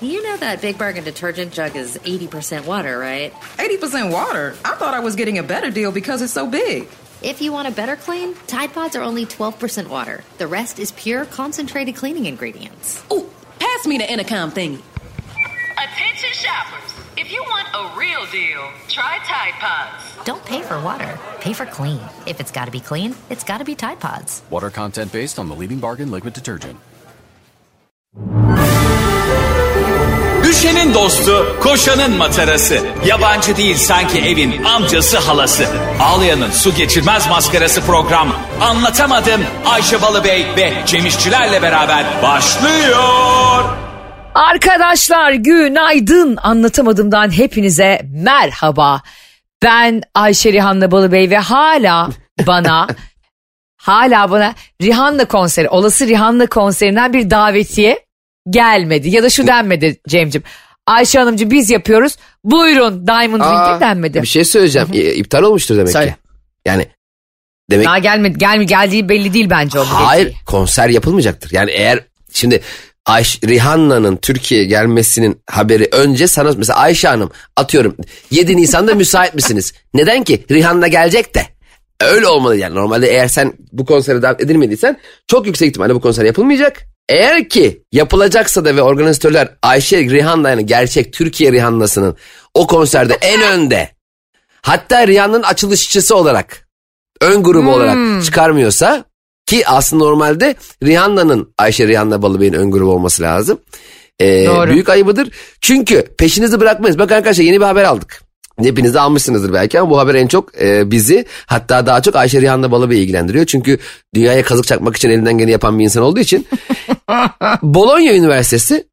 You know that Big Bargain detergent jug is 80% water, right? 80% water? I thought I was getting a better deal because it's so big. If you want a better clean, Tide Pods are only 12% water. The rest is pure concentrated cleaning ingredients. Ooh, pass me the intercom thingy. Attention shoppers. If you want a real deal, try Tide Pods. Don't pay for water, pay for clean. If it's gotta be clean, it's gotta be Tide Pods. Water content based on the leading bargain liquid detergent. Düşenin dostu, koşanın matarası. Yabancı değil sanki evin amcası halası. Ağlayanın su geçirmez maskarası program. Anlatamadım Ayşe Balıbey ve Cemişçilerle beraber başlıyor. Arkadaşlar günaydın anlatamadığımdan hepinize merhaba. Ben Ayşe Rihanna Balıbey ve hala bana hala bana Rihanna konseri olası Rihanna konserinden bir davetiye gelmedi ya da şu denmedi Cem'cim. Ayşe Hanımcığım biz yapıyoruz buyurun Diamond Ring'e denmedi. Bir şey söyleyeceğim. İ- İptal olmuştur demek Söyle. ki. Yani demek Daha gelmedi, gelmi geldiği belli değil bence onun. hayır dediği. konser yapılmayacaktır. Yani eğer şimdi Ayş, Rihanna'nın Türkiye'ye gelmesinin haberi önce sana mesela Ayşe Hanım atıyorum 7 Nisan'da müsait misiniz? Neden ki? Rihanna gelecek de. Öyle olmalı yani. Normalde eğer sen bu konsere davet edilmediysen çok yüksek ihtimalle bu konser yapılmayacak. Eğer ki yapılacaksa da ve organizatörler Ayşe Rihanna yani gerçek Türkiye Rihanna'sının o konserde en önde hatta Rihanna'nın açılışçısı olarak ön grubu olarak çıkarmıyorsa ki aslında normalde Rihanna'nın Ayşe Rihanna Balıbey'in ön grubu olması lazım. Ee, Doğru. büyük ayıbıdır. Çünkü peşinizi bırakmayız. Bakın arkadaşlar yeni bir haber aldık. Hepiniz almışsınızdır belki ama bu haber en çok e, bizi hatta daha çok Ayşe Rihanna Balıbey'i ilgilendiriyor. Çünkü dünyaya kazık çakmak için elinden geleni yapan bir insan olduğu için. Bologna Üniversitesi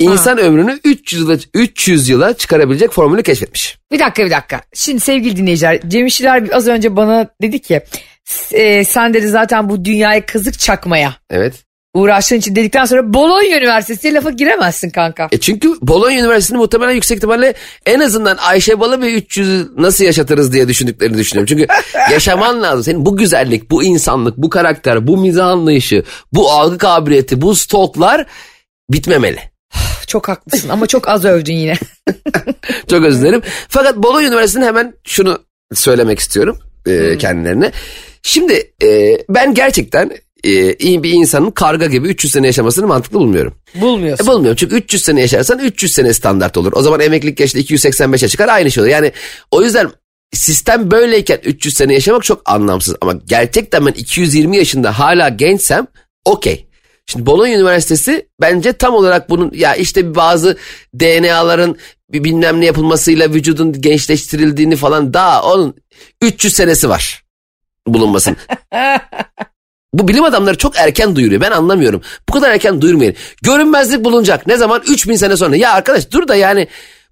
insan ömrünü 300 yıla, 300 yıla çıkarabilecek formülü keşfetmiş. Bir dakika bir dakika. Şimdi sevgili dinleyiciler Cem İşçiler az önce bana dedi ki "S- e, sen dedi zaten bu dünyaya kazık çakmaya Evet. Uğraştığın için dedikten sonra Bologna Üniversitesi'ne lafa giremezsin kanka. E çünkü Bologna Üniversitesi'nin muhtemelen yüksek ihtimalle en azından Ayşe Balı ve 300'ü nasıl yaşatırız diye düşündüklerini düşünüyorum. Çünkü yaşaman lazım. Senin bu güzellik, bu insanlık, bu karakter, bu mizah anlayışı, bu algı kabiliyeti, bu stoklar bitmemeli. Çok haklısın ama çok az övdün yine. Çok özür dilerim. Fakat Bologna Üniversitesi'nin hemen şunu söylemek istiyorum e, kendilerine. Şimdi e, ben gerçekten iyi bir insanın karga gibi 300 sene yaşamasını mantıklı bulmuyorum. Bulmuyorsun. E, bulmuyorum çünkü 300 sene yaşarsan 300 sene standart olur. O zaman emeklilik yaşı da 285'e çıkar aynı şey olur. Yani o yüzden sistem böyleyken 300 sene yaşamak çok anlamsız. Ama gerçekten ben 220 yaşında hala gençsem okey. Şimdi Bologna Üniversitesi bence tam olarak bunun ya işte bazı DNA'ların bir bilmem ne yapılmasıyla vücudun gençleştirildiğini falan daha onun 300 senesi var bulunmasın. Bu bilim adamları çok erken duyuruyor. Ben anlamıyorum. Bu kadar erken duyurmayın. Görünmezlik bulunacak. Ne zaman? 3000 sene sonra. Ya arkadaş dur da yani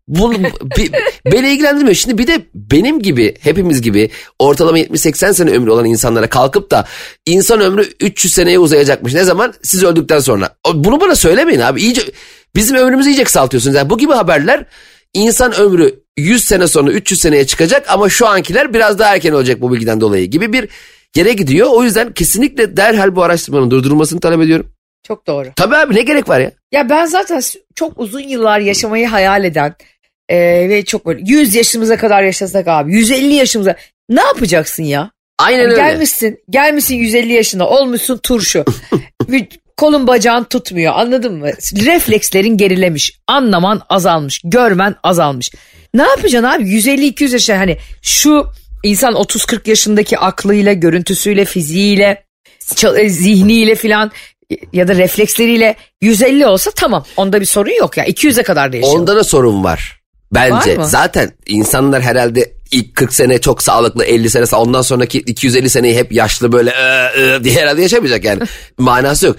bu, bi- beni ilgilendirmiyor. Şimdi bir de benim gibi hepimiz gibi ortalama 70-80 sene ömrü olan insanlara kalkıp da insan ömrü 300 seneye uzayacakmış. Ne zaman? Siz öldükten sonra. Bunu bana söylemeyin abi. İyice, bizim ömrümüzü iyice kısaltıyorsunuz. Yani bu gibi haberler insan ömrü 100 sene sonra 300 seneye çıkacak ama şu ankiler biraz daha erken olacak bu bilgiden dolayı gibi bir yere gidiyor. O yüzden kesinlikle derhal bu araştırmanın durdurulmasını talep ediyorum. Çok doğru. Tabii abi ne gerek var ya? Ya ben zaten çok uzun yıllar yaşamayı hayal eden e, ve çok böyle 100 yaşımıza kadar yaşasak abi 150 yaşımıza ne yapacaksın ya? Aynen öyle. Gelmişsin, gelmişsin 150 yaşına, olmuşsun turşu. Kolun bacağın tutmuyor anladın mı? Reflekslerin gerilemiş, anlaman azalmış, görmen azalmış. Ne yapacaksın abi 150-200 yaşında hani şu insan 30-40 yaşındaki aklıyla, görüntüsüyle, fiziğiyle, e, zihniyle filan ya da refleksleriyle 150 olsa tamam onda bir sorun yok ya 200'e kadar da yaşayalım. Onda da sorun var. Bence Var zaten insanlar herhalde ilk 40 sene çok sağlıklı 50 sene ondan sonraki 250 seneyi hep yaşlı böyle "Ee, ee" diye herhalde yaşamayacak yani. Manası yok.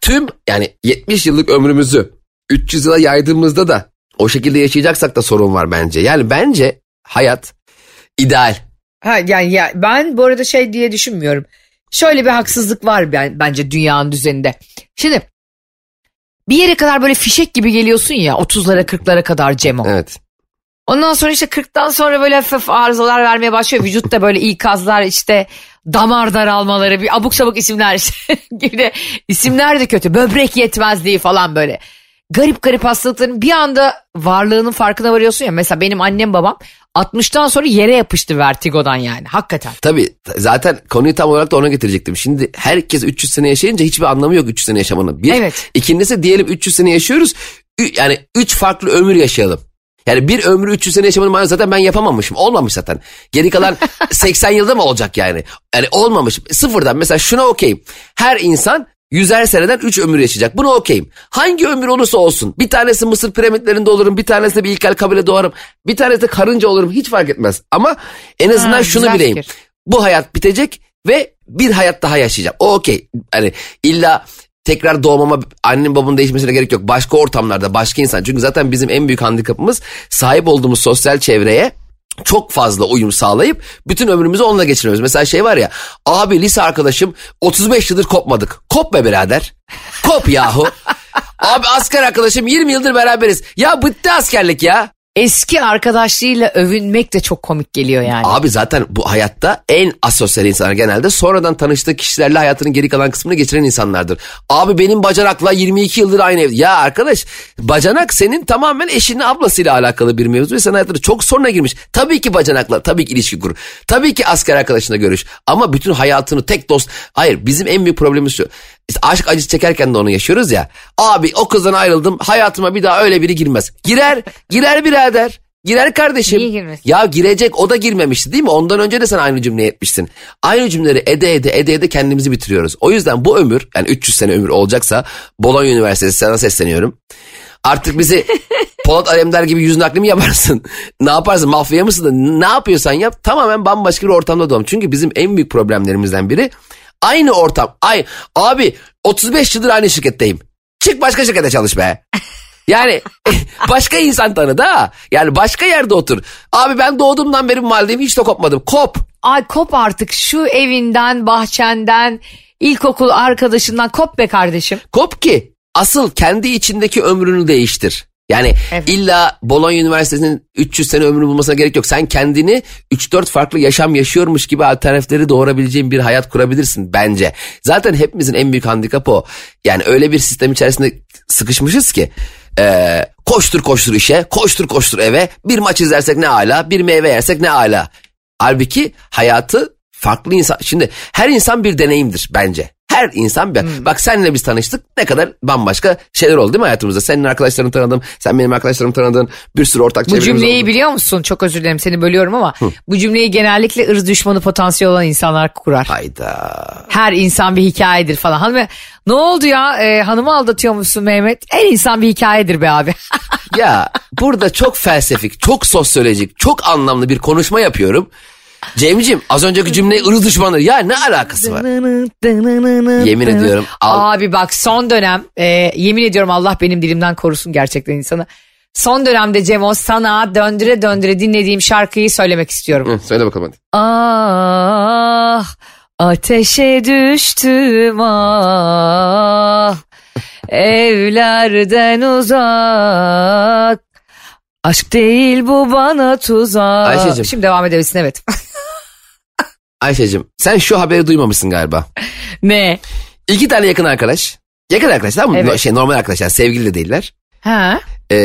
Tüm yani 70 yıllık ömrümüzü 300 yıla yaydığımızda da o şekilde yaşayacaksak da sorun var bence. Yani bence hayat ideal. Ha yani ya ben bu arada şey diye düşünmüyorum. Şöyle bir haksızlık var ben bence dünyanın düzeninde. Şimdi bir yere kadar böyle fişek gibi geliyorsun ya 30'lara 40'lara kadar Cemo. Evet. Ondan sonra işte 40'tan sonra böyle hafif arızalar vermeye başlıyor. Vücutta böyle ikazlar işte damar daralmaları bir abuk sabuk isimler işte. gibi de isimler de kötü. Böbrek yetmezliği falan böyle. Garip garip hastalıkların bir anda varlığının farkına varıyorsun ya. Mesela benim annem babam 60'tan sonra yere yapıştı vertigodan yani hakikaten. Tabii zaten konuyu tam olarak da ona getirecektim. Şimdi herkes 300 sene yaşayınca hiçbir anlamı yok 300 sene yaşamanın. Bir, Evet. ikincisi diyelim 300 sene yaşıyoruz. Yani 3 farklı ömür yaşayalım. Yani bir ömrü 300 sene yaşamanın manası zaten ben yapamamışım. Olmamış zaten. Geri kalan 80 yılda mı olacak yani? Yani olmamış. Sıfırdan mesela şuna okeyim. Her insan yüzer seneden 3 ömür yaşayacak. Buna okeyim. Hangi ömür olursa olsun. Bir tanesi Mısır piramitlerinde olurum. Bir tanesi de bir ilkel kabile doğarım. Bir tanesi de karınca olurum. Hiç fark etmez. Ama en azından Ha, şunu bileyim. fikir. Bu hayat bitecek ve bir hayat daha yaşayacağım. O okey. Hani illa tekrar doğmama annem babamın değişmesine gerek yok. Başka ortamlarda başka insan. Çünkü zaten bizim en büyük handikapımız sahip olduğumuz sosyal çevreye çok fazla uyum sağlayıp bütün ömrümüzü onunla geçiriyoruz. Mesela şey var ya abi lise arkadaşım 35 yıldır kopmadık. Kop be birader. Kop yahu. abi asker arkadaşım 20 yıldır beraberiz. Ya bitti askerlik ya. Eski arkadaşlığıyla övünmek de çok komik geliyor yani. Abi zaten bu hayatta en asosyal insanlar genelde sonradan tanıştığı kişilerle hayatının geri kalan kısmını geçiren insanlardır. Abi benim bacanakla 22 yıldır aynı evde. Ya arkadaş bacanak senin tamamen eşinin ablasıyla alakalı bir mevzu ve sen hayatına çok sonra girmiş. Tabii ki bacanakla tabii ki ilişki kur. Tabii ki asker arkadaşına görüş. Ama bütün hayatını tek dost. Hayır bizim en büyük problemimiz şu. İşte aşk acısı çekerken de onu yaşıyoruz ya. Abi o kızdan ayrıldım hayatıma bir daha öyle biri girmez. Girer girer birader. Girer kardeşim. Niye girmesin? Ya girecek o da girmemişti değil mi? Ondan önce de sen aynı cümleyi etmiştin. Aynı cümleleri ede ede ede ede kendimizi bitiriyoruz. O yüzden bu ömür yani 300 sene ömür olacaksa Bologna Üniversitesi sana sesleniyorum. Artık bizi Polat Alemdar gibi yüzün aklı mı yaparsın? ne yaparsın? Mafya mısın da ne yapıyorsan yap tamamen bambaşka bir ortamda doğum. Çünkü bizim en büyük problemlerimizden biri aynı ortam. Ay, abi 35 yıldır aynı şirketteyim. Çık başka şirkete çalış be. Yani başka insan tanı da. Yani başka yerde otur. Abi ben doğduğumdan beri bu mahalledeyim hiç de kopmadım. Kop. Ay kop artık şu evinden, bahçenden, ilkokul arkadaşından kop be kardeşim. Kop ki asıl kendi içindeki ömrünü değiştir. Yani Evet. illa Bologna Üniversitesi'nin 300 sene ömrünü bulmasına gerek yok. Sen kendini 3-4 farklı yaşam yaşıyormuş gibi alternatifleri doğurabileceğin bir hayat kurabilirsin bence. Zaten hepimizin en büyük handikapı o. Yani öyle bir sistem içerisinde sıkışmışız ki eee, koştur koştur işe, koştur koştur eve. Bir maç izlersek ne ala, bir meyve yersek ne ala. Halbuki hayatı farklı insan. Şimdi her insan bir deneyimdir bence. Her insan bir. Bak seninle biz tanıştık ne kadar bambaşka şeyler oldu değil mi hayatımızda? Senin arkadaşlarını tanıdım, sen benim arkadaşlarımı tanıdın. Bir sürü ortak Bu cümleyi oldu. biliyor musun? Çok özür dilerim seni bölüyorum ama bu cümleyi genellikle ırz düşmanı potansiyeli olan insanlar kurar. Hayda. Her insan bir hikayedir falan. Hanım ne oldu ya e, hanımı aldatıyor musun Mehmet? Her insan bir hikayedir be abi. Ya burada çok felsefik, çok sosyolojik, çok anlamlı bir konuşma yapıyorum. Cemciğim az önceki cümleyi ırz düşmanı. Ya ne alakası var? Yemin ediyorum. Al, Abi bak son dönem e, yemin ediyorum Allah benim dilimden korusun gerçekten insanı. Son dönemde Cemo sana döndüre döndüre dinlediğim şarkıyı söylemek istiyorum. Hı, söyle bakalım hadi. Ah ateşe düştüm ah evlerden uzak aşk değil bu bana tuzak. Ayşe'cim. Şimdi devam edebilirsin evet. Ayşe'cim sen şu haberi duymamışsın galiba. ne? İki tane yakın arkadaş. Yakın arkadaş tamam mı? Evet. No- Şey, normal arkadaşlar sevgili de değiller. Ha? Ee,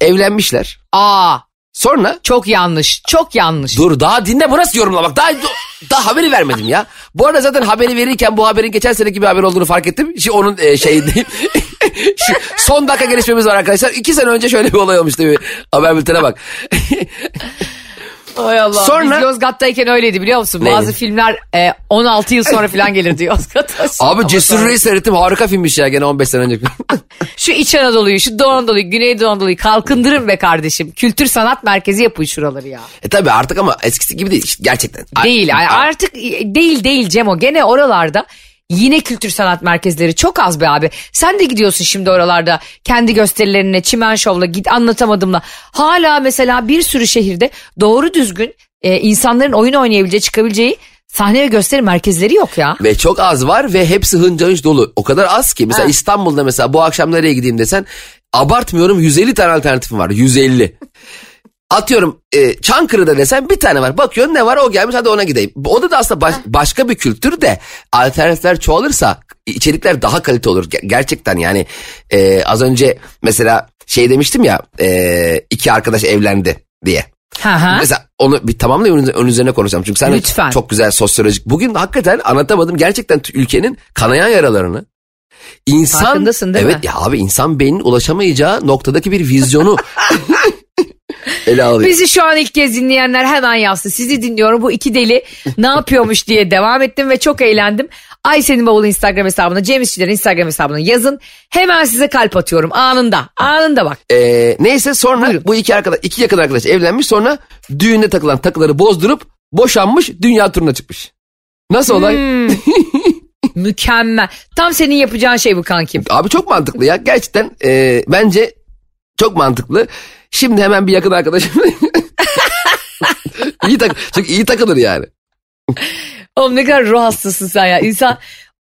evlenmişler. Aa Sonra çok yanlış çok yanlış. dur daha dinle bu nasıl yorumlamak? Daha, daha haberi vermedim ya. Bu arada zaten haberi verirken bu haberin geçen seneki bir haber olduğunu fark ettim. Şimdi onun e, şeyi Şu son dakika gelişmemiz var arkadaşlar. İki sene önce şöyle bir olay olmuştu. Bir haber bültene bak. Ay Allah. Sonra- Biz Yozgat'tayken öyleydi biliyor musun? Neydi? Bazı filmler e, 16 yıl sonra falan gelirdi Yozgat'a. Abi Cesur sonra- Reis seyrettim. Harika filmmiş ya gene 15 sene önce. Şu İç Anadolu'yu, şu Doğu Anadolu'yu, Güneydoğu Anadolu'yu kalkındırın be kardeşim. Kültür sanat merkezi yapın şuraları ya. e tabi artık ama eskisi gibi değil. Gerçekten. Değil artık değil değil Cemo. Gene oralarda yine kültür sanat merkezleri çok az be abi. Sen de gidiyorsun şimdi oralarda kendi gösterilerine, çimen şovla, git anlatamadımla. Hala mesela bir sürü şehirde doğru düzgün e, insanların oyun oynayabileceği, çıkabileceği sahne ve gösteri merkezleri yok ya. Ve çok az var ve hepsi hınca hınç dolu. O kadar az ki. Mesela İstanbul'da mesela bu akşam nereye gideyim desen abartmıyorum 150 tane alternatifim var. 150. atıyorum e, Çankırı'da desen bir tane var. Bakıyorsun ne var o gelmiş hadi ona gideyim. O da, da aslında baş- başka bir kültür de alternatifler çoğalırsa içerikler daha kalite olur. Ger- gerçekten yani e, az önce mesela şey demiştim ya e, iki arkadaş evlendi diye. Ha ha. Mesela onu bir tamamla onun, onun üzerine konuşacağım. Çünkü sen Lütfen. çok güzel sosyolojik. Bugün hakikaten anlatamadım. Gerçekten ülkenin kanayan yaralarını. İnsan, Farkındasın değil evet, mi? ya abi insan beyninin ulaşamayacağı noktadaki bir vizyonu ele alıyor. Bizi şu an ilk kez dinleyenler hemen yazsın. Sizi dinliyorum bu iki deli ne yapıyormuş diye devam ettim ve çok eğlendim. Ayşe'nin bavulu Instagram hesabına, Cem İşçilerin Instagram hesabına yazın. Hemen size kalp atıyorum anında. Anında bak. Ee, neyse sonra bu iki arkadaş, iki yakın arkadaş evlenmiş sonra düğünde takılan takıları bozdurup boşanmış dünya turuna çıkmış. Nasıl olay? Hmm. Mükemmel. Tam senin yapacağın şey bu kankim. Abi çok mantıklı ya. Gerçekten e, bence çok mantıklı. Şimdi hemen bir yakın arkadaşım. iyi tak çünkü iyi takılır yani. Oğlum ne kadar ruh hastasın sen ya. İnsan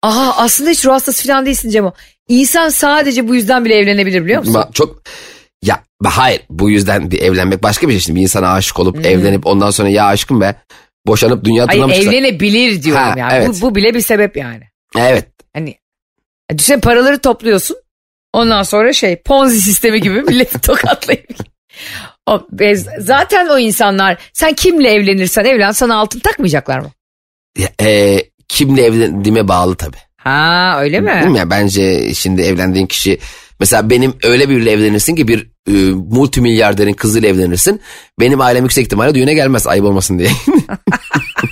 Aha aslında hiç ruh hastası falan değilsin Cemo. İnsan sadece bu yüzden bile evlenebilir biliyor musun? Ma- çok ya hayır bu yüzden bir evlenmek başka bir şey. Şimdi bir insana aşık olup evlenip ondan sonra ya aşkım be boşanıp dünya turuna evlenebilir diyorum Ha, yani. evet. Bu, bu bile bir sebep yani. Evet. Hani düşünsene paraları topluyorsun. Ondan sonra şey Ponzi sistemi gibi milleti tokatlayıp. O, e, zaten o insanlar sen kimle evlenirsen evlen sana altın takmayacaklar mı? E, kimle evlendiğime bağlı tabii. Ha öyle mi? Değil mi? ya? Bence şimdi evlendiğin kişi mesela benim öyle biriyle evlenirsin ki bir e, multimilyarderin kızıyla evlenirsin. Benim ailem yüksek ihtimalle düğüne gelmez ayıp olmasın diye.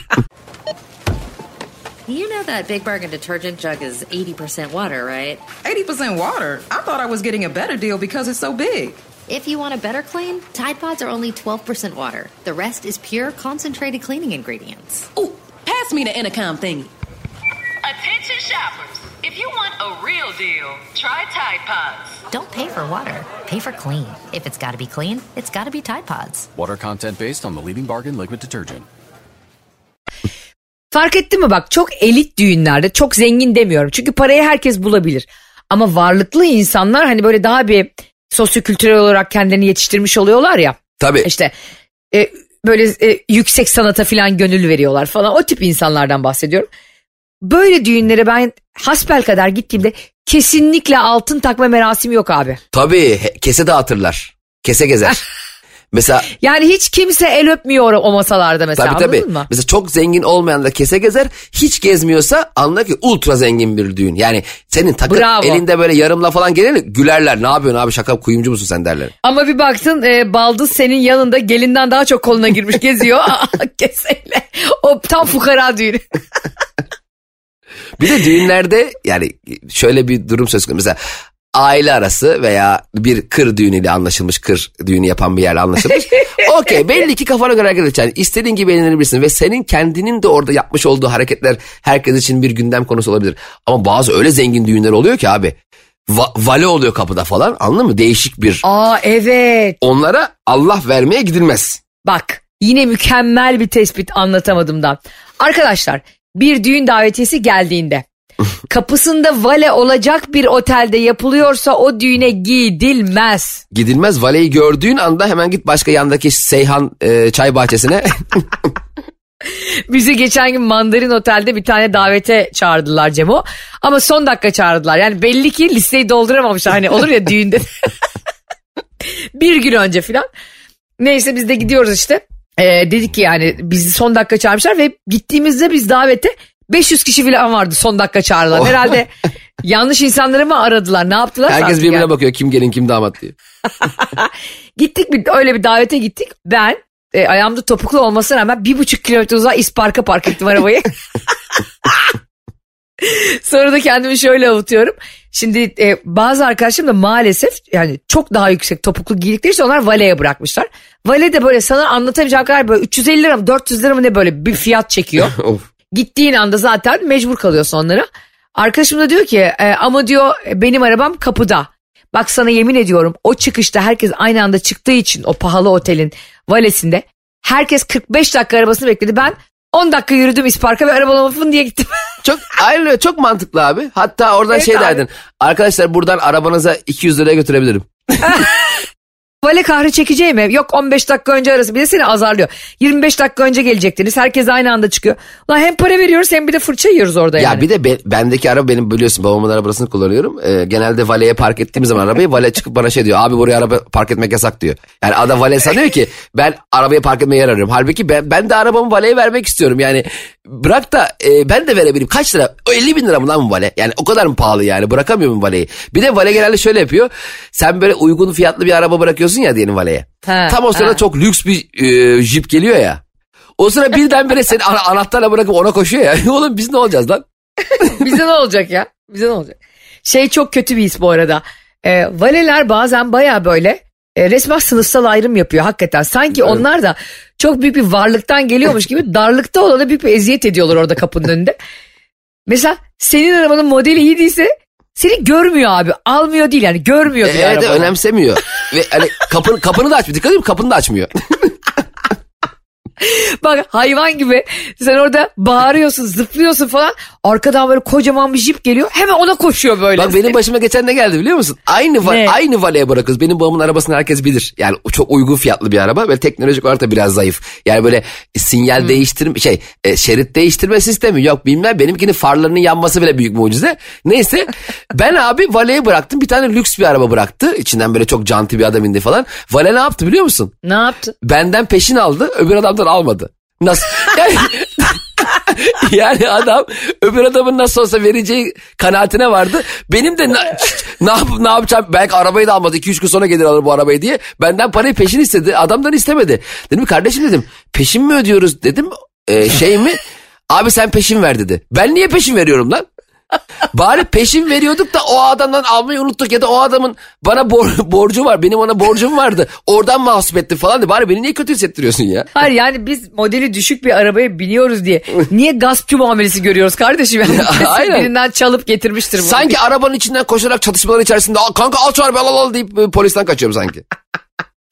You know that Big Bargain detergent jug is 80% water, right? 80% water? I thought I was getting a better deal because it's so big. If you want a better clean, Tide Pods are only 12% water. The rest is pure concentrated cleaning ingredients. Ooh, pass me the intercom thingy. Attention shoppers. If you want a real deal, try Tide Pods. Don't pay for water, pay for clean. If it's got to be clean, it's got to be Tide Pods. Water content based on the leading bargain liquid detergent. Fark ettin mi bak çok elit düğünlerde çok zengin demiyorum. Çünkü parayı herkes bulabilir. Ama varlıklı insanlar hani böyle daha bir sosyokültürel olarak kendini yetiştirmiş oluyorlar ya. tabii. İşte e, böyle e, yüksek sanata falan gönül veriyorlar falan o tip insanlardan bahsediyorum. Böyle düğünlere ben hasbel kadar gittiğimde kesinlikle altın takma merasimi yok abi. Tabii kese dağıtırlar. Kese gezer. mesela Yani hiç kimse el öpmüyor o masalarda mesela tabii tabii. anladın mı? Mesela çok zengin olmayan da kese gezer. Hiç gezmiyorsa anla ki ultra zengin bir düğün. Yani senin takı Bravo. elinde böyle yarımla falan gelir gülerler. Ne yapıyorsun abi şaka kuyumcu musun sen derler. Ama bir baktın e, baldız senin yanında gelinden daha çok koluna girmiş geziyor keseyle. O tam fukara düğünü. Bir de düğünlerde yani şöyle bir durum söz konusu. Mesela aile arası veya bir kır düğünüyle anlaşılmış kır düğünü yapan bir yerle anlaşılmış. Okey belli ki kafana göre hareket edeceksin. İstediğin gibi eğlenebilirsin ve senin kendinin de orada yapmış olduğu hareketler herkes için bir gündem konusu olabilir. Ama bazı öyle zengin düğünler oluyor ki abi. Va- vale oluyor kapıda falan anladın mı? Değişik bir. Aa evet. Onlara Allah vermeye gidilmez. Bak yine mükemmel bir tespit anlatamadımdan. Arkadaşlar bir düğün davetiyesi geldiğinde kapısında vale olacak bir otelde yapılıyorsa o düğüne gidilmez. Gidilmez valeyi gördüğün anda hemen git başka yandaki Seyhan e, çay bahçesine. Bizi geçen gün Mandarin Otel'de bir tane davete çağırdılar Cemo. Ama son dakika çağırdılar. Yani belli ki listeyi dolduramamışlar. Hani olur ya düğünde. bir gün önce filan. Neyse biz de gidiyoruz işte. Ee, dedik ki yani bizi son dakika çağırmışlar ve gittiğimizde biz davete 500 kişi falan vardı son dakika çağrılan. Herhalde yanlış insanları mı aradılar ne yaptılar? Herkes birbirine yani. bakıyor kim gelin kim damat diye. Gittik bir, öyle bir davete gittik. Ben e, ayağımda topuklu olmasına rağmen bir buçuk kilometre uzağa İspark'a park ettim arabayı. Sonra da kendimi şöyle avutuyorum. Şimdi e, bazı arkadaşlarım da maalesef yani çok daha yüksek topuklu giydikleri için onlar valeye bırakmışlar. Vale de böyle sana anlatamayacağım kadar böyle 350 lira mı 400 lira mı ne böyle bir fiyat çekiyor. Gittiğin anda zaten mecbur kalıyorsun onlara. Arkadaşım da diyor ki e, ama diyor benim arabam kapıda. Bak sana yemin ediyorum o çıkışta herkes aynı anda çıktığı için o pahalı otelin valesinde herkes 45 dakika arabasını bekledi. Ben 10 dakika yürüdüm İspark'a ve arabalama diye gittim. Çok öyle, çok mantıklı abi. Hatta oradan Evet şey abi. derdin. Arkadaşlar buradan arabanıza 200 liraya götürebilirim. vale kahri çekeceğim mi? Yok 15 dakika önce arası bir de seni azarlıyor. 25 dakika önce gelecektiniz herkes aynı anda çıkıyor. Lan hem para veriyoruz hem bir de fırça yiyoruz orada yani. Ya bir de be- bendeki araba benim biliyorsun babamın arabasını kullanıyorum. Ee, genelde valeye park ettiğim zaman arabayı vale çıkıp bana şey diyor. Abi buraya araba park etmek yasak diyor. Yani adam vale sanıyor ki ben arabayı park etmeye yer arıyorum. Halbuki ben, ben de arabamı valeye vermek istiyorum. Yani bırak da e, ben de verebilirim. Kaç lira? O 50 bin lira mı lan bu vale? Yani o kadar mı pahalı yani? Bırakamıyor muyum valeyi? Bir de vale genelde şöyle yapıyor. Sen böyle uygun fiyatlı bir araba bırakıyorsun ya diyelim valeye. Ha, Tam o sırada ha. çok lüks bir e, jip geliyor ya. O sıra birdenbire seni ana- anahtarla bırakıp ona koşuyor ya. Oğlum biz ne olacağız lan? Bize ne olacak ya? Bize ne olacak? Şey çok kötü bir his bu arada. Ee, valeler bazen baya böyle e, resmen sınıfsal ayrım yapıyor hakikaten. Sanki onlar da çok büyük bir varlıktan geliyormuş gibi darlıkta olana büyük bir eziyet ediyorlar orada kapının önünde. Mesela senin arabanın modeli iyi değilse seni görmüyor abi. Almıyor değil yani görmüyor bile Evet önemsemiyor. Ve hani kapını, kapını da açmıyor. Dikkat edin kapını da açmıyor. Bak hayvan gibi sen orada bağırıyorsun zıplıyorsun falan. Arkadan böyle kocaman bir jip geliyor hemen ona koşuyor böyle. Bak benim başıma geçen ne geldi biliyor musun? Aynı va- Ne? aynı valeye bırakıyoruz. Benim babamın arabasını herkes bilir. Yani çok uygun fiyatlı bir araba ve teknolojik olarak da biraz zayıf. Yani böyle sinyal Hmm. değiştirme şey e, şerit değiştirme sistemi yok bilmem. Benimkinin farlarının yanması bile büyük mucize. Neyse ben abi valeye bıraktım. Bir tane lüks bir araba bıraktı. İçinden böyle çok canti bir adam indi falan. Vale ne yaptı biliyor musun? Ne yaptı? benden peşin aldı öbür adamdan almadı. Nasıl? Yani, yani adam öbür adamın nasıl olsa vereceği kanaatine vardı. Benim de na- ne, yap, ne yapacağım belki arabayı da almadı 2-3 gün sonra gelir alır bu arabayı diye. Benden parayı peşin istedi adamdan istemedi. Dedim kardeşim dedim peşin mi ödüyoruz dedim "E, şey mi? Abi sen peşin ver dedi. Ben niye peşin veriyorum lan? Bari peşin veriyorduk da o adamdan almayı unuttuk ya da o adamın bana bor- borcu var benim ona borcum vardı oradan mahsup etti falan de bari beni niye kötü hissettiriyorsun ya? Hayır yani biz modeli düşük bir arabaya biniyoruz diye niye gaspçı muamelesi görüyoruz kardeşim? Yani Aynen. birinden çalıp getirmiştir bunu. Sanki arabanın içinden koşarak çatışmalar içerisinde "Aa, kanka al şu arabayı al al al" deyip e, polisten kaçıyorum sanki.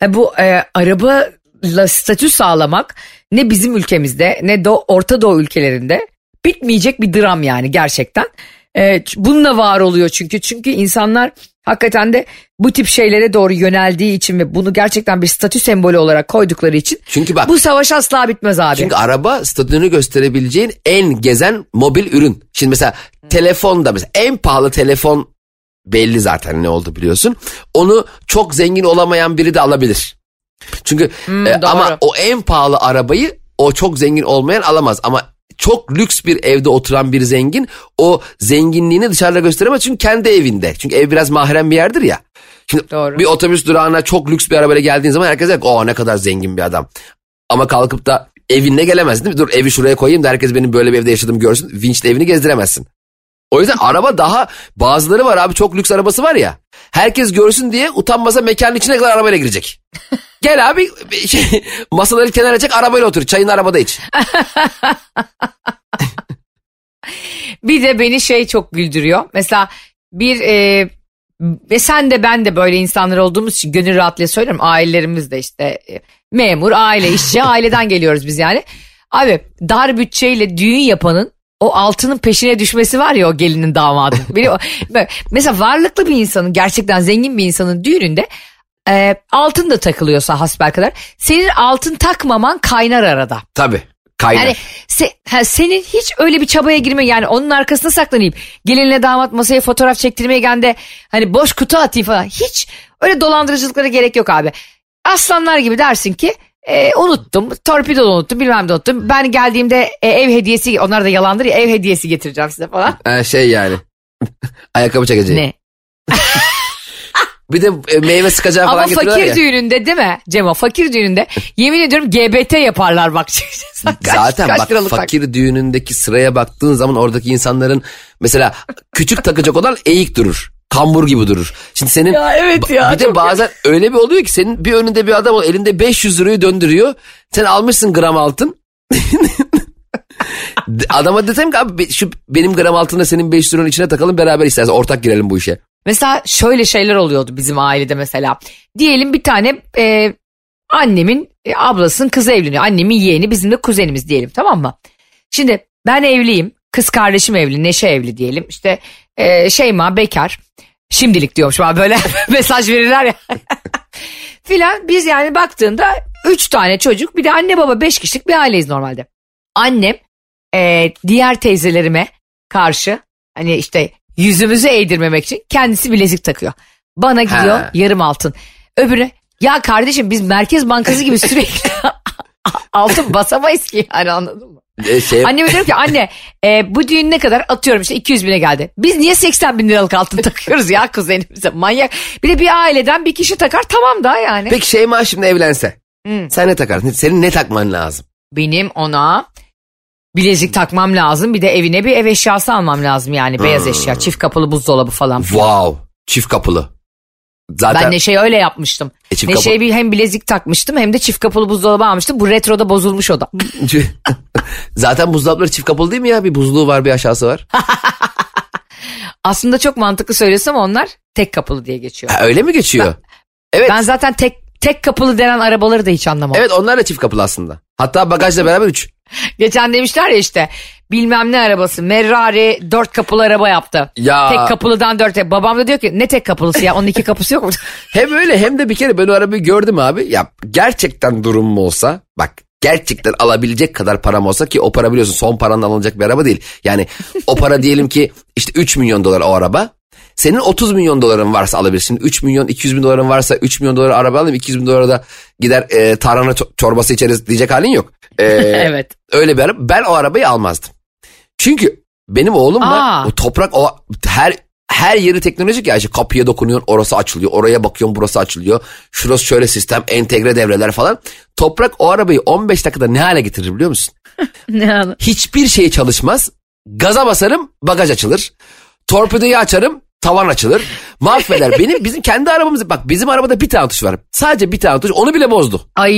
Ha, bu e, arabayla statü sağlamak ne bizim ülkemizde ne de Orta Doğu ülkelerinde bitmeyecek bir dram yani gerçekten. E, bununla var oluyor çünkü. Çünkü insanlar hakikaten de bu tip şeylere doğru yöneldiği için ve bunu gerçekten bir statü sembolü olarak koydukları için Çünkü bak bu savaş asla bitmez abi. Çünkü araba statünü gösterebileceğin en gezen mobil ürün. Şimdi mesela telefonda mesela en pahalı telefon belli zaten ne oldu biliyorsun. Onu çok zengin olamayan biri de alabilir. Çünkü e, doğru. ama o en pahalı arabayı o çok zengin olmayan alamaz ama çok lüks bir evde oturan bir zengin o zenginliğini dışarıda gösteremez çünkü kendi evinde. Çünkü ev biraz mahrem bir yerdir ya. Şimdi Doğru. bir otobüs durağına çok lüks bir arabayla geldiğin zaman herkes der ki o ne kadar zengin bir adam. Ama kalkıp da evine gelemez değil mi? Dur evi şuraya koyayım da herkes benim böyle bir evde yaşadığımı görsün. Vinçle evini gezdiremezsin. O yüzden araba daha bazıları var abi çok lüks arabası var ya. Herkes görsün diye utanmasa mekanın içine kadar arabayla girecek. Gel abi şey, masaları kenara çek arabayla otur. Çayını arabada iç. Bir de beni şey çok güldürüyor. Mesela bir e, ve sen de ben de böyle insanlar olduğumuz için gönül rahatlığıyla söylüyorum. Ailelerimiz de işte e, memur, aile, işçi, aileden geliyoruz biz yani. Abi dar bütçeyle düğün yapanın o altının peşine düşmesi var ya o gelinin o- böyle- mesela varlıklı bir insanın gerçekten zengin bir insanın düğününde e, altın da takılıyorsa hasbelkader senin altın takmaman kaynar arada. Tabii. Kaynar. Yani se- ha, senin hiç öyle bir çabaya girme yani onun arkasına saklanayım. Gelinle damat masaya fotoğraf çektirmeye geldi hani boş kutu atayım falan. Hiç öyle dolandırıcılıklara gerek yok abi. Aslanlar gibi dersin ki e, unuttum torpido unuttum bilmem de unuttum. Ben geldiğimde e, ev hediyesi onlar da yalandır ya ev hediyesi getireceğim size falan. Ha, şey yani. Ayakkabı çekeceği. Ne? Bir de e, meyve sıkacağı falan Ama getiriyorlar fakir ya. düğününde değil mi Cemo? Fakir düğününde yemin ediyorum GBT yaparlar bak. Kaç- Zaten kaç bak fakir düğünündeki sıraya baktığın zaman oradaki insanların mesela küçük takacak olan eğik durur. Kambur gibi durur. Şimdi senin Ya evet ya, bir de bazen öyle bir oluyor ki senin bir önünde bir adam elinde 500 lirayı döndürüyor. Sen almışsın gram altın. Adama desem ki abi şu benim gram altınla senin 500 liranın içine takalım beraber istersen ortak girelim bu işe. Mesela şöyle şeyler oluyordu bizim ailede mesela. Diyelim bir tane e, annemin e, ablasının kızı evleniyor. Annemin yeğeni bizim de kuzenimiz diyelim tamam mı? Şimdi ben evliyim. Kız kardeşim evli. Neşe evli diyelim. İşte e, Şeyma bekar. Şimdilik diyormuş bana böyle mesaj verirler ya. filan biz yani baktığında üç tane çocuk bir de anne baba beş kişilik bir aileyiz normalde. Annem e, diğer teyzelerime karşı hani işte yüzümüzü eğdirmemek için kendisi bilezik takıyor. Bana gidiyor Ha. yarım altın. Öbürü ya kardeşim biz Merkez Bankası gibi sürekli altın basamayız ki yani anladın mı? E, şey, Anneme diyorum ki anne e, bu düğün ne kadar atıyorum işte 200 bine geldi. Biz niye 80 bin liralık altın takıyoruz ya kuzenimize manyak. Bir de bir aileden bir kişi takar tamam da yani. Peki Şeyma şimdi evlense. Hı. Sen ne takarsın? Senin ne takman lazım? Benim ona bilezik takmam lazım bir de evine bir ev eşyası almam lazım yani beyaz eşya çift kapılı buzdolabı falan. Wow. Çift kapılı. Zaten Ben Neşe'ye öyle yapmıştım. E, çift Neşe'ye bir hem bilezik takmıştım hem de çift kapılı buzdolabı almıştım. Bu retroda bozulmuş o da. zaten buzdolapları çift kapılı değil mi ya? Bir buzluğu var bir aşağısı var. Aslında çok mantıklı söylesem onlar tek kapılı diye geçiyor. Ha, öyle mi geçiyor? evet. Ben zaten tek tek kapılı denen arabaları da hiç anlamam. Evet onlar da çift kapılı aslında. Hatta bagajla beraber üç. Geçen demişler ya işte bilmem ne arabası Ferrari dört kapılı araba yaptı. Ya. Tek kapılıdan dört. Babam da diyor ki ne tek kapılısı ya onun iki kapısı yok mu? Hem öyle hem de bir kere ben o arabayı gördüm abi. Ya gerçekten durumum olsa bak gerçekten alabilecek kadar param olsa ki o para biliyorsun son paranla alınacak bir araba değil. Yani o para diyelim ki işte 3 milyon dolar o araba. Senin 30 milyon doların varsa alabilirsin. 3 milyon 200 bin doların varsa 3 milyon dolar araba alayım 200 bin dolara da gider e, tarhana ço- çorbası içeriz diyecek halin yok. E, evet. Öyle bir araba. Ben o arabayı almazdım. Çünkü benim oğlum var. O toprak o her her yeri teknolojik ya. İşte kapıya dokunuyorsun orası açılıyor. Oraya bakıyorsun burası açılıyor. Şurası şöyle sistem entegre devreler falan. Toprak o arabayı 15 dakikada ne hale getirir biliyor musun? Ne anı- Hiçbir şey çalışmaz. Gaza basarım bagaj açılır. Torpidoyu açarım tavan açılır. Mahveder. Benim bizim kendi arabamız bak bizim arabada bir tane tuş var. Sadece bir tane tuş onu bile bozdu. Ay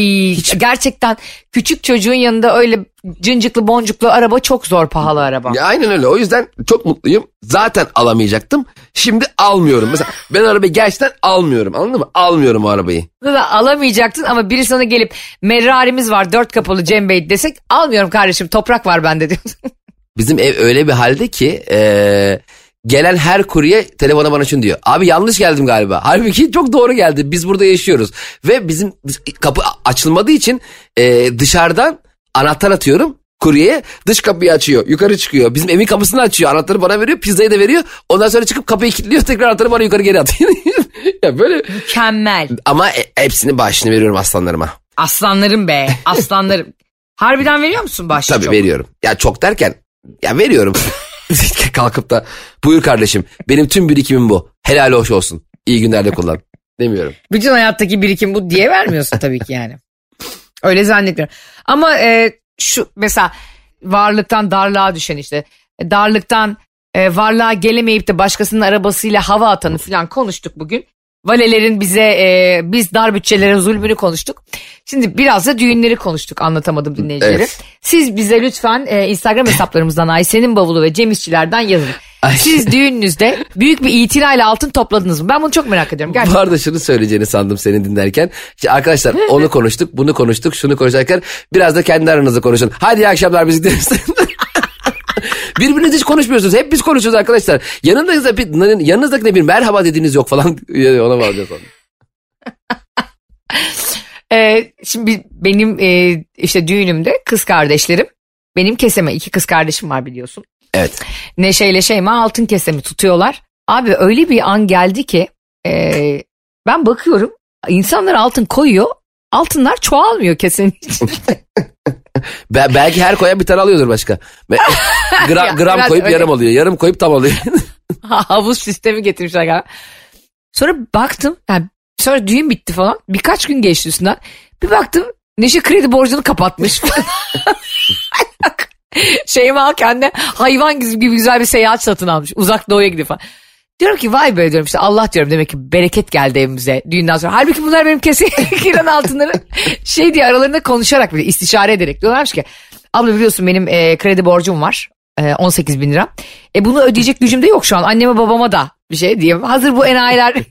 gerçekten küçük çocuğun yanında öyle cıncıklı boncuklu araba çok zor pahalı araba. Ya aynen öyle. O yüzden çok mutluyum. Zaten alamayacaktım. Şimdi almıyorum. Mesela ben arabayı gerçekten almıyorum. Anladın mı? Almıyorum o arabayı. Da alamayacaktın ama biri sana gelip Merrari'miz var dört kapılı Cem Bey desek almıyorum kardeşim toprak var bende diyorsun. Bizim ev öyle bir halde ki eee, gelen her kurye telefona bana şunu diyor. Abi yanlış geldim galiba. Halbuki çok doğru geldi. Biz burada yaşıyoruz. Ve bizim biz- kapı açılmadığı için eee, dışarıdan anahtar atıyorum. Kuryeye dış kapıyı açıyor. Yukarı çıkıyor. Bizim evin kapısını açıyor. Anahtarı bana veriyor. Pizzayı da veriyor. Ondan sonra çıkıp kapıyı kilitliyor. Tekrar anahtarı bana yukarı geri atıyor. ya böyle Mükemmel. ama e- hepsini başını veriyorum aslanlarıma. Aslanlarım be aslanlarım. Harbiden veriyor musun başlığı Tabii çok? veriyorum. Ya çok derken ya veriyorum. Kalkıp da buyur kardeşim benim tüm birikimim bu. Helal hoş olsun. İyi günlerde kullan. Demiyorum. Bütün hayattaki birikim bu diye vermiyorsun tabii ki yani. Öyle zannetmiyorum. Ama e, şu mesela varlıktan darlığa düşen işte darlıktan e, varlığa gelemeyip de başkasının arabasıyla hava atanı falan konuştuk bugün. Valelerin bize e, biz dar bütçelere zulmünü konuştuk. Şimdi biraz da düğünleri konuştuk anlatamadım dinleyicileri. Evet. Siz bize lütfen e, Instagram hesaplarımızdan Ayşe'nin bavulu ve Cem İşçilerden yazın. Ay. Siz düğününüzde büyük bir itinayla altın topladınız mı? Ben bunu çok merak ediyorum. Gerçekten. Bu arada şunu söyleyeceğini sandım seni dinlerken. İşte arkadaşlar onu konuştuk, bunu konuştuk, şunu konuşarken biraz da kendi aranızda konuşun. Hadi iyi akşamlar bizi dinleyin. Birbiriniz hiç konuşmuyorsunuz. Hep biz konuşuyoruz arkadaşlar. Yanınızda bir, yanınızdakine bir merhaba dediğiniz yok falan. Ona bağlıyor sonra. Ee, şimdi benim e, işte düğünümde kız kardeşlerim benim keseme iki kız kardeşim var biliyorsun. Evet. Neşe ile Şeyma altın kesemi tutuyorlar. Abi öyle bir an geldi ki e, ben bakıyorum insanlar altın koyuyor altınlar çoğalmıyor kesenin içinde. Be- belki her koyan bir tane alıyordur başka. Be- gram, Ya, gram koyup öyle. yarım alıyor. Yarım koyup tam alıyor. Havuz sistemi getirmişler galiba. Sonra baktım yani sonra düğün bitti falan birkaç gün geçti üstünden. Bir baktım Neşe kredi borcunu kapatmış. Şeyma kendi hayvan gibi güzel bir seyahat satın almış. Uzak doğuya gidiyor falan. Diyorum ki vay be diyorum işte Allah diyorum demek ki bereket geldi evimize düğünden sonra. Halbuki bunlar benim kesin giren altınları şey diye aralarında konuşarak bile istişare ederek diyorlarmış ki abla biliyorsun benim e, kredi borcum var e, 18 bin lira. E bunu ödeyecek gücüm de yok şu an anneme babama da bir şey diyeyim. Hazır bu enayiler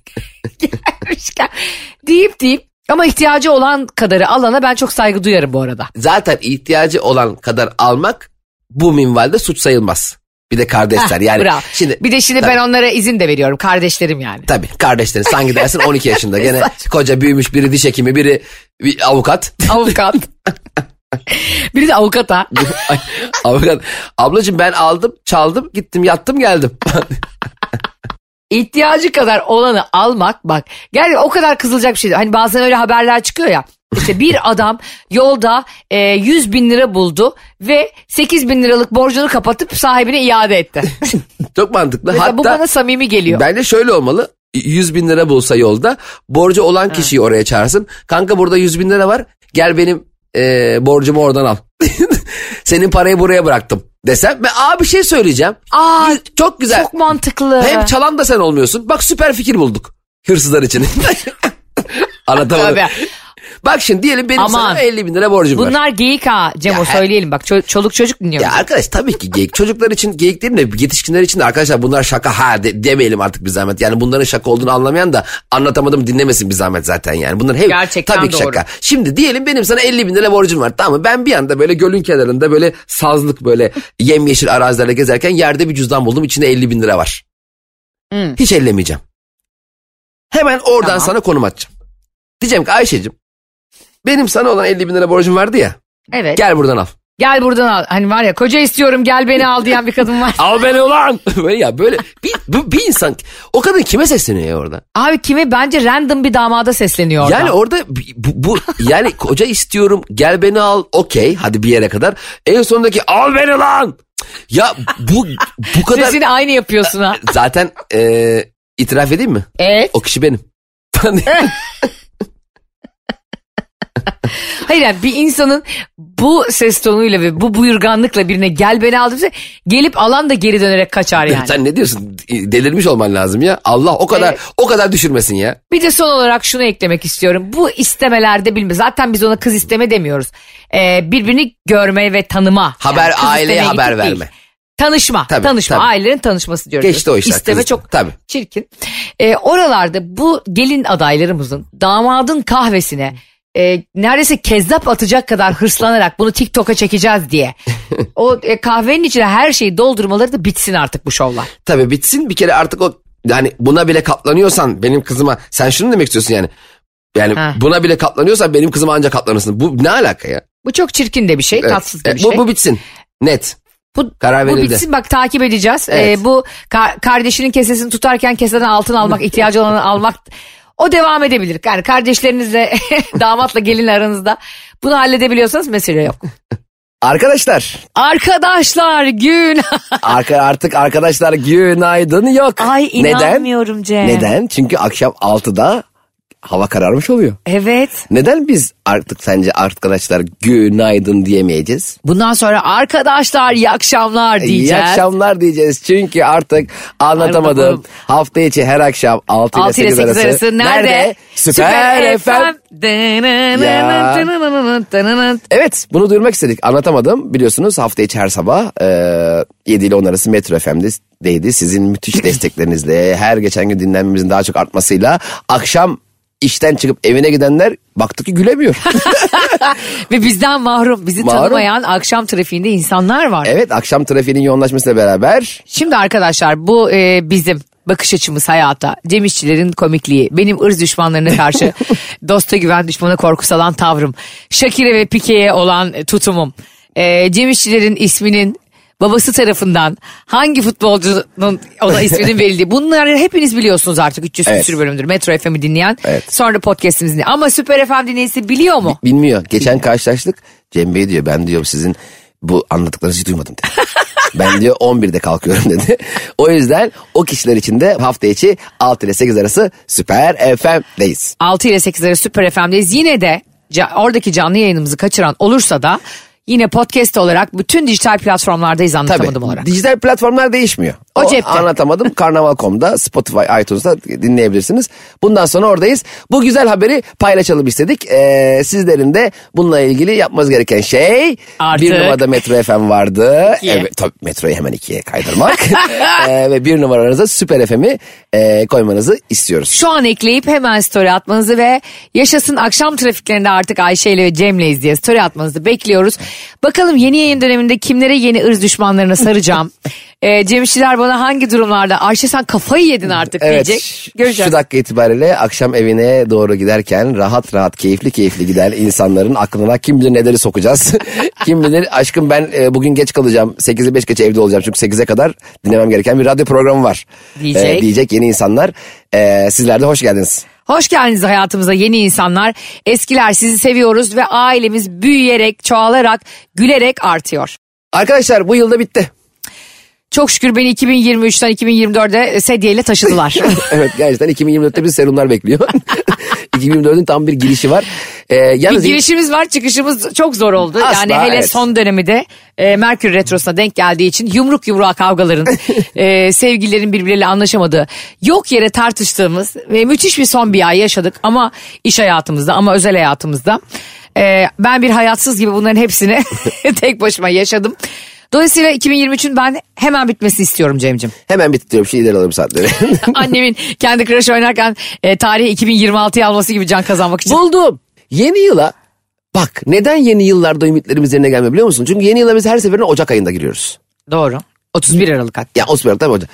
gelmişken deyip deyip ama ihtiyacı olan kadarı alana ben çok saygı duyarım bu arada. Zaten ihtiyacı olan kadar almak bu minvalde suç sayılmaz. Bir de kardeşler yani. Bravo. Şimdi bir de şimdi Tabii. ben onlara izin de veriyorum. Kardeşlerim yani. Tabii kardeşlerin sen gidersin 12 yaşında gene koca büyümüş biri diş hekimi biri bir avukat. Avukat. Biri de avukat ha. Avukat. Ablacığım ben aldım çaldım gittim yattım geldim. İhtiyacı kadar olanı almak bak. Gel o kadar kızılacak bir şey. Hani bazen öyle haberler çıkıyor ya. İşte bir adam yolda e, 100 bin lira buldu ve 8 bin liralık borcunu kapatıp sahibine iade etti. Çok mantıklı. Mesela bu Hatta bana samimi geliyor. bence şöyle olmalı. 100 bin lira bulsa yolda borcu olan kişiyi oraya çağırsın. Kanka burada 100 bin lira var gel benim e, borcumu oradan al. Senin parayı buraya bıraktım desem. Ve aa bir şey söyleyeceğim. Aa, Çok güzel. Çok mantıklı. Hem çalan da sen olmuyorsun. Bak süper fikir bulduk. Hırsızlar için. Anlatamadım. Tabii. Bak şimdi diyelim benim Aman. sana 50 bin lira borcum var. Bunlar geyik ha Cemo Ya, söyleyelim bak ço- çoluk çocuk dinliyor. Ya arkadaş tabii ki geyik. Çocuklar için geyik değil de yetişkinler için de arkadaşlar bunlar şaka ha de, demeyelim artık bir zahmet. Yani bunların şaka olduğunu anlamayan da anlatamadım dinlemesin bir zahmet zaten yani. Bunların hep Gerçekten tabii ki doğru. şaka. Şimdi diyelim benim sana 50 bin lira borcum var tamam mı? Ben bir anda böyle gölün kenarında böyle sazlık böyle yemyeşil arazilerle gezerken yerde bir cüzdan buldum. içinde 50 bin lira var. Hmm. Hiç ellemeyeceğim. Hemen oradan Tamam. sana konum atacağım. Diyeceğim ki Ayşe'cim benim sana olan 50 bin lira borcum vardı ya. Evet. Gel. Gel buradan al. buradan al. Hani var ya koca istiyorum gel beni al diyen bir kadın var. Al beni ulan. böyle ya böyle bir, bu, bir insan o kadın kime sesleniyor ya orada? Abi kime bence random bir damada sesleniyor orada. Yani orada bu, bu yani koca istiyorum gel beni al okey hadi bir yere kadar. En sondaki al beni lan. Ya bu bu kadar Sesini aynı yapıyorsun ha. zaten e, itiraf edeyim mi? Evet. O kişi benim. Hayır yani bir insanın bu ses tonuyla ve bu buyurganlıkla birine gel beni al dese gelip alan da geri dönerek kaçar yani. Sen ne diyorsun? Delirmiş olman lazım ya. Allah o kadar Evet. o kadar düşürmesin ya. Bir de son olarak şunu eklemek istiyorum. Bu istemelerde bilme. Zaten biz ona kız isteme demiyoruz. Ee, birbirini görme ve tanıma. Haber kız aileye haber gittik değil. verme. Tanışma, Tabii, tanışma, tabii. ailelerin tanışması diyoruz. Geçti o işler, İsteme kız- çok tabii. çirkin. Ee, oralarda bu gelin adaylarımızın damadın kahvesine e, neredeyse kezzap atacak kadar hırslanarak bunu TikTok'a çekeceğiz diye. o e, kahvenin içine her şeyi doldurmaları da bitsin artık bu şovlar. Tabii bitsin bir kere artık o yani buna bile katlanıyorsan benim kızıma sen şunu demek istiyorsun yani. Yani Ha. buna bile katlanıyorsan benim kızıma ancak katlanırsın. Bu ne alaka ya? Bu çok çirkin de bir şey, Evet. tatsız da E, bir bu, şey. bu bitsin. Net. Bu, Karar bu verildi. bitsin bak takip edeceğiz. Evet. Ee, bu ka- kardeşinin kesesini tutarken keseden altın almak, ihtiyacı olanı almak o devam edebilir. Yani kardeşlerinizle damatla gelin aranızda bunu halledebiliyorsanız mesele yok. Arkadaşlar Arkadaşlar gün. arka, artık arkadaşlar günaydın yok. Ay Neden? inanmıyorum Cem. Neden? Çünkü akşam 6'da hava kararmış oluyor. Evet. Neden biz artık sence arkadaşlar günaydın diyemeyeceğiz? Bundan sonra arkadaşlar iyi akşamlar diyeceğiz. İyi akşamlar diyeceğiz. Çünkü artık anlatamadım. bakalım. Hafta içi her akşam 6 ile 6 ile 8 8 arası. arası nerede? Süper, FM. Evet bunu duyurmak istedik. Anlatamadım. Biliyorsunuz hafta içi her sabah e, 7 ile 10 arası Metro FM'deydi. Sizin müthiş desteklerinizle her geçen gün dinlenmemizin daha çok artmasıyla akşam işten çıkıp evine gidenler baktı ki gülemiyor. Ve bizden mahrum, bizi Mahrum. tanımayan akşam trafiğinde insanlar var. evet akşam trafiğinin yoğunlaşmasıyla beraber Şimdi arkadaşlar bu e, bizim bakış açımız hayata. Cem İşçilerin komikliği, benim ırz düşmanlarına karşı dosta güven düşmana korku salan tavrım, Şakire ve Pike'ye olan tutumum, e, Cem İşçilerin isminin babası tarafından hangi futbolcunun ona isminin verildiği bunları hepiniz biliyorsunuz artık 300 Evet. küsür bölümdür Metro FM'i dinleyen Evet. sonra podcast'imizi dinleyen ama Süper FM dinleyicisi biliyor mu? bilmiyor. Geçen karşılaştık. Cem Bey diyor ben diyor sizin bu anlattıklarınızı hiç duymadım dedi. ben diyor 11'de kalkıyorum dedi. O yüzden o kişiler için de hafta içi 6 ile 8 arası Süper FM'deyiz. 6 ile 8 arası Süper FM'deyiz. Yine de oradaki canlı yayınımızı kaçıran olursa da yine podcast olarak bütün dijital platformlardayız anlatamadım Tabii olarak. dijital platformlar değişmiyor. O cepte. Anlatamadım Karnaval.com'da Spotify, iTunes'da dinleyebilirsiniz. Bundan sonra oradayız. Bu güzel haberi paylaşalım istedik. Ee, sizlerin de bununla ilgili yapmanız gereken şey Artık- bir numarada Metro FM vardı. İkiye. Evet, tabii Metro'yu hemen ikiye kaydırmak. Ee, ve bir numaranıza Süper FM'i e, koymanızı istiyoruz. Şu an ekleyip hemen story atmanızı ve yaşasın akşam trafiklerinde artık Ayşe ile ve Cem'leyiz diye story atmanızı bekliyoruz. Bakalım yeni yayın döneminde kimlere yeni ırz düşmanlarına saracağım. e, Cem İşçiler bana hangi durumlarda Ayşe sen kafayı yedin artık Evet diyecek. Göreceğiz. şu dakika itibariyle akşam evine doğru giderken rahat rahat keyifli keyifli giden insanların aklına kim bilir neleri sokacağız. kim bilir aşkım ben e, bugün geç kalacağım 8'e 5 geçe evde olacağım çünkü 8'e kadar dinlemem gereken bir radyo programı var. Diyecek. E, diyecek yeni insanlar. E, sizler de hoş geldiniz. Hoş geldiniz hayatımıza yeni insanlar. Eskiler sizi seviyoruz ve ailemiz büyüyerek, çoğalarak, gülerek artıyor. Arkadaşlar bu yılda bitti. Çok şükür beni 2023'ten 2024'e sedyeyle taşıdılar. evet gerçekten 2024'te bizi serumlar bekliyor. 2024'ün tam bir girişi var. Ee, bir yalnız girişimiz var çıkışımız çok zor oldu. Asla, yani hele evet. son dönemi de e, Merkür Retrosu'na denk geldiği için yumruk yumruğa kavgaların, e, sevgililerin birbirleriyle anlaşamadığı, yok yere tartıştığımız ve müthiş bir son bir ay yaşadık. Ama iş hayatımızda ama özel hayatımızda. E, ben bir hayatsız gibi bunların hepsini tek başıma yaşadım. Dolayısıyla 2023'ün ben hemen bitmesini istiyorum Cem'cim. hemen bitti diyorum şey ileri alalım saatleri. Annemin kendi Crush oynarken e, tarihi 2026'ya alması gibi can kazanmak için. Buldum. Yeni yıla bak neden yeni yıllarda ümitlerimiz yerine gelmiyor biliyor musun? Çünkü yeni yıla biz her seferinde Ocak ayında giriyoruz. Doğru. 31 Aralık hatta. Ya Osman tabii Ocak.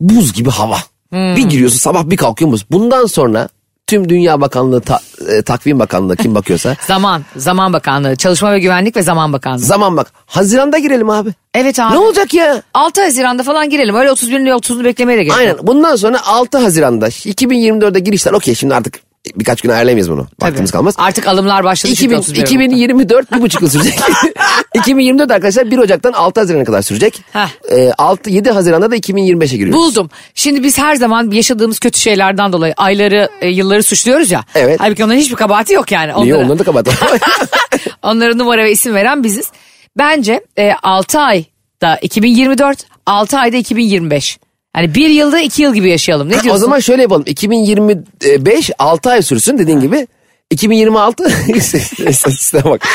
Buz gibi hava. Hmm. Bir giriyorsun sabah bir kalkıyorsun. Bundan sonra tüm Dünya Bakanlığı, ta- e, Takvim Bakanlığı kim bakıyorsa Zaman, Zaman Bakanlığı, Çalışma ve Güvenlik ve Zaman Bakanlığı. zaman bak. Haziranda girelim abi. Evet abi. Ne olacak ya? 6 Haziran'da falan girelim. Öyle 31'inde 30'unu beklemeye de gerek Aynen. Bundan sonra 6 Haziran'da 2024'de girişler okey şimdi artık birkaç gün ayarlayamayız bunu. Vaktimiz kalmaz. Artık alımlar başladı. çünkü 2000, 31 Aralık'ta. 2024 bir buçuk yıl sürecek. 2024 arkadaşlar 1 Ocak'tan 6 Haziran'a kadar sürecek. Ee, 6, 7 Haziran'da da 2025'e giriyoruz. Buldum. Şimdi biz her zaman yaşadığımız kötü şeylerden dolayı ayları, e, yılları suçluyoruz ya. Evet. Halbuki onların hiçbir kabahati yok yani. Niye Onlara- onları da kapat. Onlara numara ve isim veren biziz. Bence e, 6 ayda 2024, 6 ayda 2025. Yani bir yılda iki yıl gibi yaşayalım. Ne diyorsun? o zaman şöyle yapalım. 2025 6 ay sürsün dediğin gibi. 2026 sisteme bak.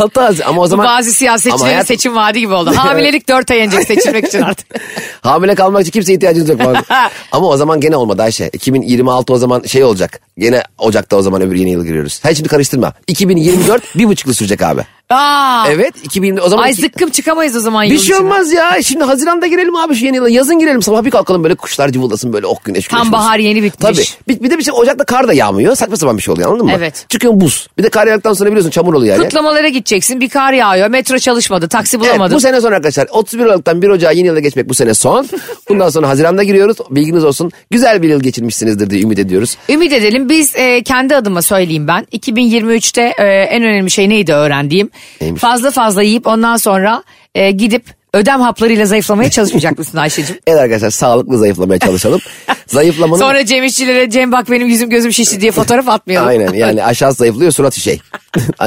6 Haziran ama o Bu zaman bazı Ama siyasetçilerin hayat- seçim vaadi gibi oldu. Hamilelik 4 ay önce seçilmek için artık. hamile kalmak için kimseye ihtiyacınız yok. ama o zaman gene olmadı Ayşe. 2026 o zaman şey olacak. Gene Ocak'ta o zaman öbür yeni yıl giriyoruz. Hayır şimdi karıştırma. 2024 bir buçuk yıl sürecek abi. Aa, Evet 2020 o zaman Ay zıkkım çıkamayız o zaman Bir şey içine. olmaz ya. Şimdi Haziran'da girelim abi şu yeni yıla. Yazın girelim sabah bir kalkalım böyle kuşlar cıvıldasın böyle oh güneş güneş. Tam olsun. bahar yeni bitmiş. Tabii. Bir, bir de bir şey Ocak'ta kar da yağmıyor. Saçma sapan bir şey oluyor anladın mı? Evet. Çıkıyorsun buz. Bir de kar yağdıktan sonra biliyorsun çamur oluyor yani. Kutlamalara gideceksin bir kar yağıyor metro çalışmadı taksi Evet, bulamadım. bu sene son arkadaşlar 31 Aralık'tan 1 Ocağı yeni yıla geçmek bu sene son. Bundan sonra Haziran'da giriyoruz. Bilginiz olsun. Güzel bir yıl geçirmişsinizdir diye ümit ediyoruz. Ümit edelim biz e, kendi adıma söyleyeyim ben 2023'te e, en önemli şey neydi öğrendiğim Neymiş? fazla fazla yiyip ondan sonra e, gidip ödem haplarıyla zayıflamaya çalışmayacak mısın Ayşe'cim? Evet arkadaşlar sağlıklı zayıflamaya çalışalım. Zayıflamanın... Sonra Cem İşçilere Cem bak benim yüzüm gözüm şişti diye fotoğraf atmayalım. Aynen yani aşağı zayıflıyor surat şey.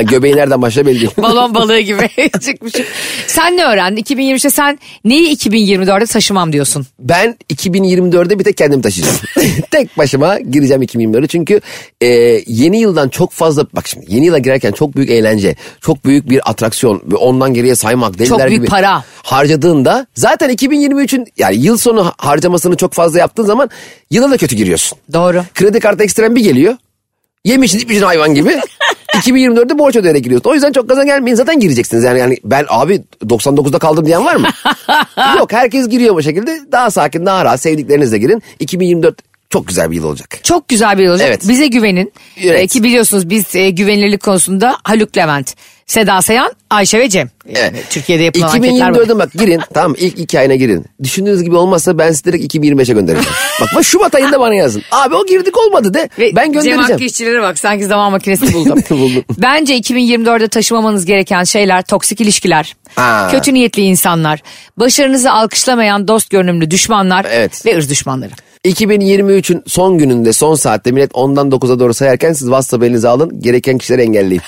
Göbeği nereden başlar belli değil. Balon balığı gibi çıkmışım. Sen ne öğrendin? 2023'te sen neyi 2024'e taşımam diyorsun? Ben 2024'de bir tek kendimi taşıyacağım. tek başıma gireceğim 2024'e çünkü e, yeni yıldan çok fazla bak şimdi yeni yıla girerken çok büyük eğlence, çok büyük bir atraksiyon ve ondan geriye saymak deliler Çok büyük gibi para. harcadığında zaten 2023'ün yani yıl sonu harcamasını çok fazla yaptığın zaman yıla da kötü giriyorsun. Doğru. Kredi kartı ekstrem bir geliyor. Yemişsin içmişsin hayvan gibi. 2024'te borç ödeyerek giriyorsun. O yüzden çok gaza gelmeyin zaten gireceksiniz. Yani, yani ben abi 99'da kaldım diyen var mı? Yok herkes giriyor bu şekilde. Daha sakin daha rahat sevdiklerinizle girin. 2024 çok güzel bir yıl olacak. Çok güzel bir yıl olacak. Evet. Bize güvenin. Evet. Ee, ki biliyorsunuz biz e, güvenilirlik konusunda Haluk Levent, Seda Sayan, Ayşe ve Cem. Yani Evet. Türkiye'de yapılan anketler var. 2024'e bak girin tamam ilk iki ayına girin. Düşündüğünüz gibi olmazsa ben sizi direkt 2025'e göndereceğim. bak bak Şubat ayında bana yazın. Abi o girdik olmadı de Ve ben Cem göndereceğim. Hakkı işçilere bak sanki zaman makinesi buldum. Buldum. Bence 2024'de taşımamanız gereken şeyler toksik ilişkiler, Aa. kötü niyetli insanlar, başarınızı alkışlamayan dost görünümlü düşmanlar Evet. ve ırz düşmanları. 2023'ün son gününde son saatte millet 10'dan 9'a doğru sayarken siz WhatsApp elinize alın gereken kişileri engelleyin.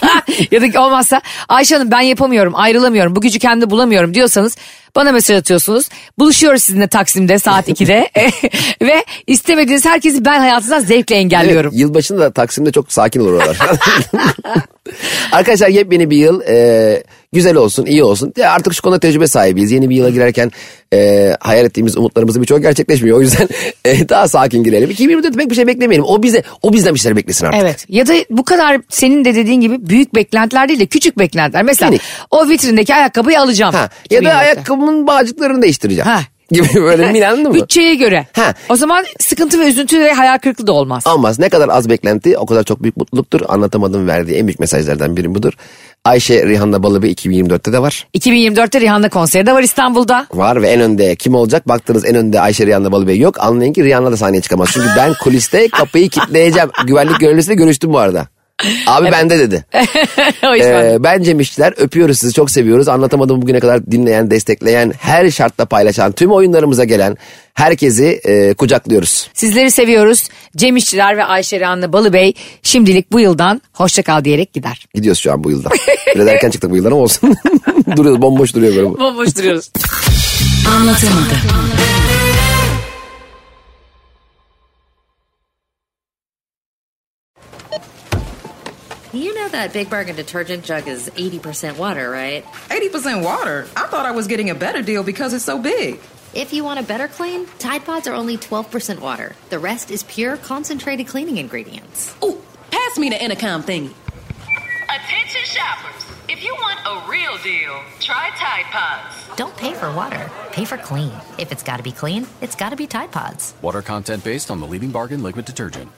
ya da olmazsa Ayşe Hanım ben yapamıyorum ayrılamıyorum bu gücü kendi bulamıyorum diyorsanız bana mesaj atıyorsunuz. Buluşuyoruz sizinle Taksim'de saat 2'de ve istemediğiniz herkesi ben hayatınızdan zevkle engelliyorum. Evet, yılbaşında da Taksim'de çok sakin olur oralar. Arkadaşlar yepyeni bir yıl e, güzel olsun, iyi olsun. Ya artık şu konuda tecrübe sahibiyiz. Yeni bir yıla girerken e, hayal ettiğimiz umutlarımızın birçoğu gerçekleşmiyor. O yüzden e, daha sakin girelim. 2024'te pek bir şey beklemeyelim. O bize o bizden bir şeyler beklesin artık. Evet ya da bu kadar senin de dediğin gibi büyük beklentiler değil de küçük beklentiler. Mesela Minik. o vitrindeki ayakkabıyı alacağım. Ha, ya da 2024'te. Ayakkabımın bağcıklarını değiştireceğim. Ha. Gibi böyle bir anladın mı? Bütçeye göre. Ha. O zaman sıkıntı ve üzüntü ve hayal kırıklığı da olmaz. Olmaz. Ne kadar az beklenti o kadar çok büyük mutluluktur. Anlatamadım verdiği en büyük mesajlardan biri budur. Ayşe Rihanna Balıbey 2024'te de var. 2024'te Rihanna konseri de var İstanbul'da. Var ve en önde kim olacak? Baktınız en önde Ayşe Rihanna Balıbey yok. Anlayın ki Rihanna da sahneye çıkamaz. Çünkü ben kuliste kapıyı kilitleyeceğim. Güvenlik görevlisiyle görüştüm bu arada. Abi bende dedi. Ee, ben Cem İşçiler öpüyoruz sizi çok seviyoruz. Anlatamadım bugüne kadar dinleyen, destekleyen, her şartta paylaşan, tüm oyunlarımıza gelen herkesi e, kucaklıyoruz. Sizleri seviyoruz. Cem İşçiler ve Ayşe Rihanna Balıbey şimdilik bu yıldan hoşça kal diyerek gider. Gidiyoruz şu an bu yılda. Biraz erken çıktık bu yıldan ama olsun. Duruyoruz bomboş duruyor böyle. bu. Bomboş duruyoruz. Anlatamadım. That Big Bargain detergent jug is 80% water, right? 80% water? I thought I was getting a better deal because it's so big. If you want a better clean, Tide Pods are only 12% water. The rest is pure concentrated cleaning ingredients. Ooh, pass me the intercom thingy. Attention shoppers. If you want a real deal, try Tide Pods. Don't pay for water, pay for clean. If it's gotta be clean, it's gotta be Tide Pods. Water content based on the leading bargain liquid detergent.